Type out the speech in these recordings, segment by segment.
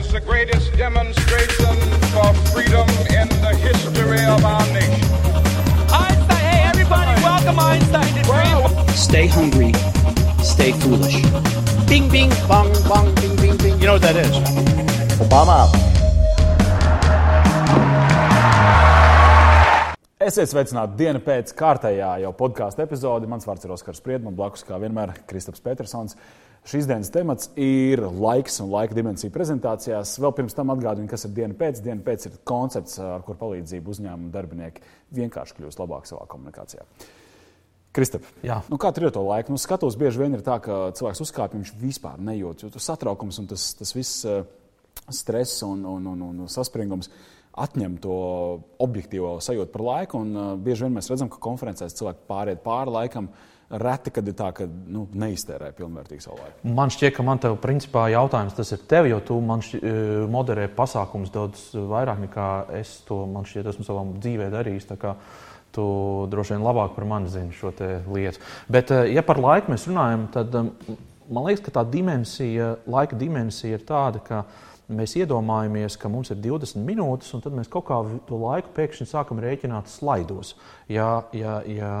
as the greatest demonstration for freedom in the history of our nation. Einstein, hey everybody, welcome Einstein to Dream. Stay hungry, stay foolish. Bing, bing, bong, bong, bing, bing, bing. You know what that is? Obama. Esiet sveicināti dienu pēc kārtējā jau podkāstu epizode. Mans vārds ir Oskars Spriedman, blakus kā vienmēr Kristaps Petersons. Šīs dienas temats ir laiks un laika dimensija prezentācijās. Vēl pirms tam atgādinu, kas ir diena pēc. Diena pēc ir koncepts, ar kur palīdzību uzņēmumu darbinieki vienkārši kļūst labāk savā komunikācijā. Kristap, nu, kā tur ir to laiku? Nu, skatos, bieži vien ir tā, ka cilvēks uzkāpj, viņš vispār nejūt. Jo tas satraukums un tas, tas viss stress un, un, un, un saspringums atņem to objektīvo sajūtu par laiku. Un, uh, bieži vien mēs redzam, ka konferencēs cilvēki pāriet pāri laikam. Reti, kad ir tā, ka nu, neiztērē pilnvērtīgi savu laiku. Man šķiet, ka man te principā jautājums tas ir tev, jo tu man šķiet, moderē pasākums daudz vairāk nekā es to man šķiet, esmu savā dzīvē darījis. Tu droši vien labāk par mani zini šo lietu. Bet, ja par laiku mēs runājam, tad man liekas, ka tā dimensija, laika dimensija ir tāda, ka mēs iedomājamies, ka mums ir 20 minūtes, un tad mēs kaut kā to laiku pēkšņi sākam rēķināt slaidos, ja, ja, ja,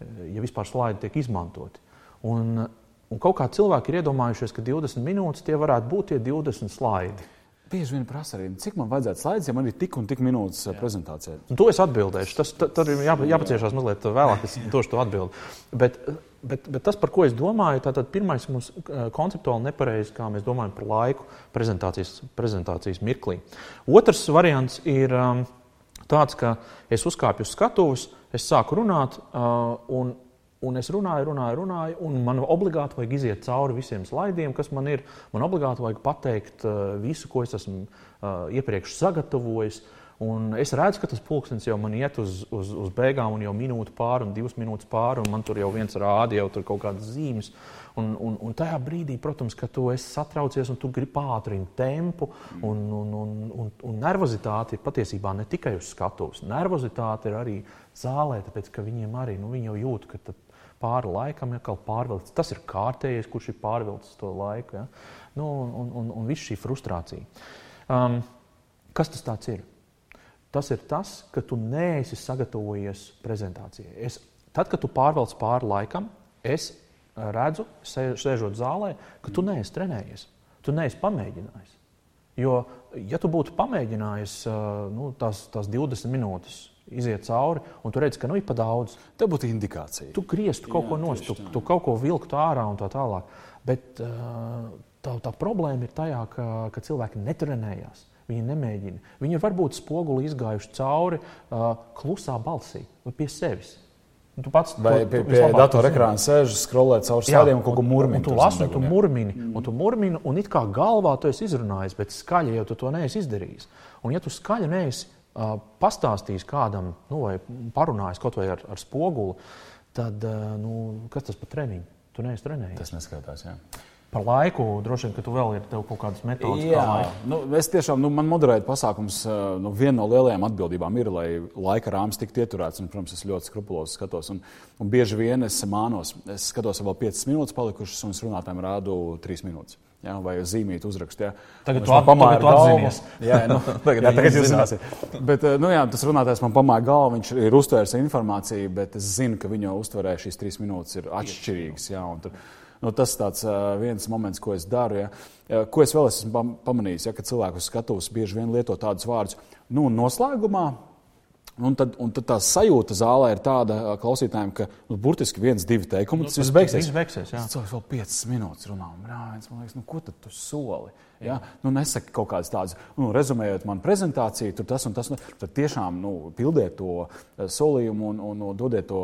ja vispār slaidi tiek izmantoti. Un, un kaut kā cilvēki ir iedomājušies, ka 20 minūtes tie varētu būt tie 20 slaidi. Bieži vien prasa arī, cik man vajadzētu slaids, ja man ir tik un tik minūtes Jā. prezentācijā. Un to es atbildēšu. Tas tur ir jā, jāpaciešās mazliet vēlāk, es došu to atbildi. Bet, bet, bet tas, par ko es domāju, tātad pirmais mums konceptuāli nepareizi, kā mēs domājam par laiku prezentācijas, prezentācijas mirklī. Otrs variants ir um, tāds, ka es uzkāpju uz skatuves, es sāku runāt uh, un Un es runāju, runāju, runāju, un man obligāti vajag iziet cauri visiem slaidiem, kas man ir. Man obligāti vajag pateikt uh, visu, ko es esmu uh, iepriekš sagatavojis. Un es redzu, ka tas pulkstenis jau man iet uz, uz, uz beigām, un jau minūte pāri, un divas minūtes pāri, un man tur jau viens rāda jau kaut kādas zīmes. Un, un, un tajā brīdī, protams, ka tu esi satraucies un tu gribi pātrināt tempu. Un, un, un, un, un nervozitāte ir patiesībā ne tikai uz skatuves. Nervozitāte ir arī zālē, tāpēc ka viņiem arī nu, viņi jau jūt, ka pāri laikam ja, pārvilcis. Tas ir kārtējais, kurš ir pārvilcis to laiku. Ja? Nu, un, un, un viss šī frustrācija. Um, kas tas ir? Tas ir tas, ka tu neesi sagatavojies prezentācijai. Es, tad, kad tu pārvelc pāri laikam, es redzu, sēžot zālē, ka tu neesi trenējies. Tu neesi pamēģinājis. Jo, ja tu būtu pamēģinājis uh, nu, tās, tās 20 minūtes, iziet cauri, un tu redz, ka nu, ir pa daudz. Tā būtu indikācija. Tu grieztu kaut Jā, ko nost, tu, tu kaut ko vilktu ārā un tā tālāk. Bet tā, tā problēma ir tajā, ka, ka cilvēki netrenējās. Viņi nemēģina. Viņi varbūt spoguli izgājuši cauri uh, klusā balsī, pie sevis. Tu pats vai tu, pie, pie datora ekrāna sēž, skrolē caur slēdiem un kaut ko murmini. Tu lasi, un tu murmini, mm. un tu murmini, un it kā galvā tu esi izrunājis, bet skaļi jau tu to neesi izdarījis. Un ja tu skaļi neesi pastāstījis kādam, nu, vai parunājis kaut vai ar, ar spoguli, tad nu, kas tas par treniņu? Tu neesi trenējis. Tas neskaitās. Jā. Par laiku droši vien, ka tu vēl ir kaut kādas metodas. Jā, kā nu, es tiešām, nu, man moderēt pasākums, nu, viena no lielajām atbildībām ir, lai laika rāmis tiktu ieturēts. Un, protams, es ļoti skrupulozi skatos. Un, un bieži vien es mānos, es skatos, vēl 5 minūtes palikušas, un es runātājiem rādu 3 minūtes. Jā, vai zīmīt, uzrakst. Jā. Tagad tu pamāji atzinies. Jā, nu, tagad, jā, tagad jūs zināsiet. Bet, nu, jā, tas runātājs man pamāja galvu, viņš ir uztvērs informāciju, bet es zinu, ka viņa uztverē šīs trīs minūtes ir atšķirīgas. Jā, tur, nu, tas ir viens moments, ko es daru. Ja. Ko es vēl esmu pamanījis, ja, ka cilvēku skatos bieži vien lieto tādus vārdus. Nu, noslēgumā Un tad, un tad tā sajūta zālē ir tāda klausītājiem, ka nu, burtiski viens, divi teikumi, nu, tas viss beigsies. Tas beigsies jā. Cilvēks vēl piecas minūtes runā, un brāļs, man liekas, nu, ko tad tu soli? Ja? Nu, nesaki kaut kādas tādas, nu, rezumējot manu prezentāciju, tur tas un tas. Nu, tad tiešām nu, pildiet to solījumu un, un, un dodiet to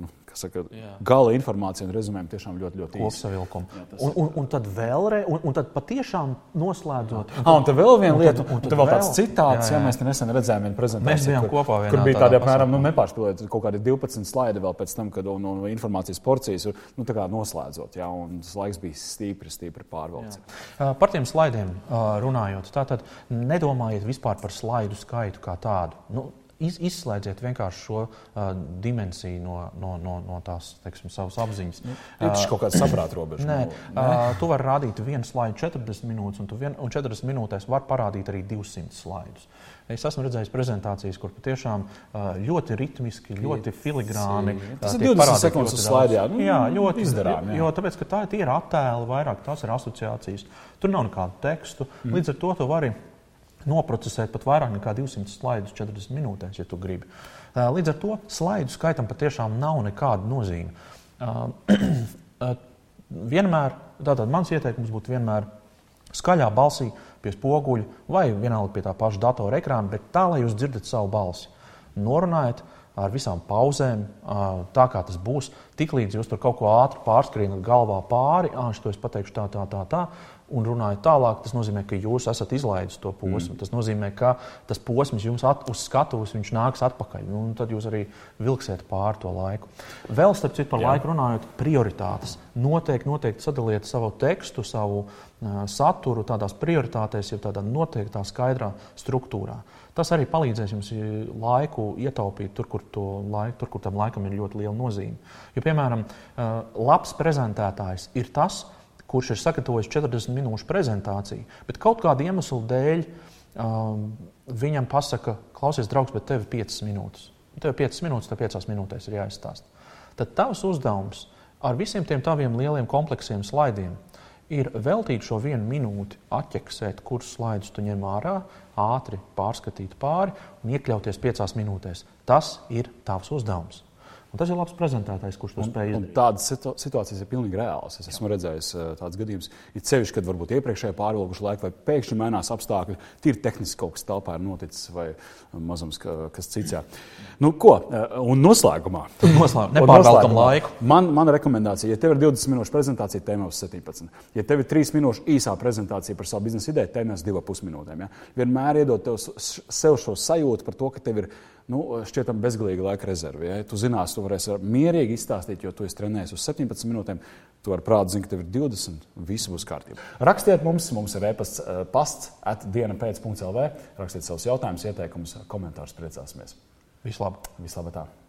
nu, saka, gala informācija un rezumējumi tiešām ļoti, ļoti īsi. Kopsavilkumu. Un, un, un tad vēlreiz, un, un tad patiešām noslēdzot. Un, ah, un tad vēl viena lieta, un, un tad vēl tāds citāts, jā, jā. ja mēs nesen redzējām vienu prezentāciju. Mēs bijām kur, kopā vienā. Kur bija tādi apmēram, nu, nepārspīlēt kaut kādi 12 slaidi vēl pēc tam, kad un, un informācijas porcijas, nu, tā kā noslēdzot, jā, un tas laiks bija stīpri, stīpri pārvalds. Uh, par tiem slaidiem uh, runājot, tātad nedomājiet vispār par slaidu skaitu kā tādu. Nu, Iz, izslēdziet vienkārši šo uh, dimensiju no, no, no, no tās teiksim, savas apziņas. Ir tas kaut kāds saprāta robeža. Nē, nu, uh, tu vari rādīt vienu slaidu 40 minūtes, un, vien, un 40 minūtēs var parādīt arī 200 slaidus. Es esmu redzējis prezentācijas, kur patiešām ļoti ritmiski, ļoti filigrāni. Tas ir tiek 20 parādīti sekundes daudz. nu, jā, ļoti izdarām, jā. Jo, tāpēc, ka tā ir tie ir attēli vairāk, tās ir asociācijas. Tur nav nekādu tekstu. Mm. Līdz ar to tu vari noprocesēt pat vairāk nekā 200 slaidus 40 minūtēs, ja tu gribi. Uh, Līdz ar to slaidu skaitam patiešām nav nekāda nozīme. Uh, uh, Vienmēr, tātad mans ieteikums būtu vienmēr skaļā balsī, pie spoguļa vai vienalga pie tā paša datora ekrāna, bet tā, lai jūs dzirdat savu balsi. Norunājiet ar visām pauzēm, tā kā tas būs. Tiklīdz jūs tur kaut ko ātri pārskrienat galvā pāri, ah, šo es pateikšu tā, tā, tā, tā, un runājat tālāk, tas nozīmē, ka jūs esat izlaidis to posmu. Mm. Tas nozīmē, ka tas posms jums at, uz skatuves nāks atpakaļ, un tad jūs arī vilksiet pāri to laiku. Vēl starp citu par Jā. laiku runājot, prioritātes. Noteikti, noteikti sadaliet savu tekstu, savu uh, saturu tādās prioritātēs, jau tādā noteiktā, skaidrā struktūrā. Tas arī palīdzēs jums laiku ietaupīt tur, kur, laiku, tur, kur tam laikam ir ļoti liela nozīme. Jo, piemēram, uh, labs prezentētājs ir tas, kurš ir sagatavojis 40 minūšu prezentāciju, bet kaut kāda iemesla dēļ um, viņam pasaka, klausies, draugs, bet tev ir 5 minūtes. Tev ir 5 minūtes, tev 5 minūtēs ir jāizstāsta. Tad tavs uzdevums ar visiem tiem taviem lieliem kompleksiem slaidiem ir veltīt šo vienu minūti, atķeksēt, kurus slaidus tu ņem ārā, ātri pārskatīt pāri un iekļauties 5 minūtēs. Tas ir tavs uzdevums. Un tas ir labs prezentētājs, kurš to spēj izdarīt. Tādas situ situācijas ir pilnīgi reālas. Es esmu Jā. redzējis uh, tādas gadījumus. Ir ceļš, kad varbūt iepriekšēji pārvilkuši laiku, vai pēkšņi mainās apstākļi. Tīri tehniski kaut kas telpā ir noticis, vai mazums ka, kas cits. Jā. Nu, ko? Uh, un noslēgumā. Noslēgumā. Nepārvelkam laiku. Man, mana rekomendācija, ja tev ir 20 minūšu prezentācija, tēmē uz 17. Ja tev ir 3 minūšu īsā prezentācija par savu biznesa ideju, tēmē uz 2,5 minūtēm. Ja? Vienmēr iedod sev šo sajūtu par to, ka tev ir nu, šķietam bezgalīga laika rezerve. Ja? Tu zinās, tu varēsi mierīgi izstāstīt, jo tu esi trenējies uz 17 minūtēm. Tu vari prātā zināt, ka tev ir 20, viss būs kārtībā. Rakstiet mums, mums ir e-pasts, pasts, atdiena pēc.lv. Rakstiet savus jautājumus, ieteikumus, komentārus, priecāsimies. Vislabāk! Vislabāk!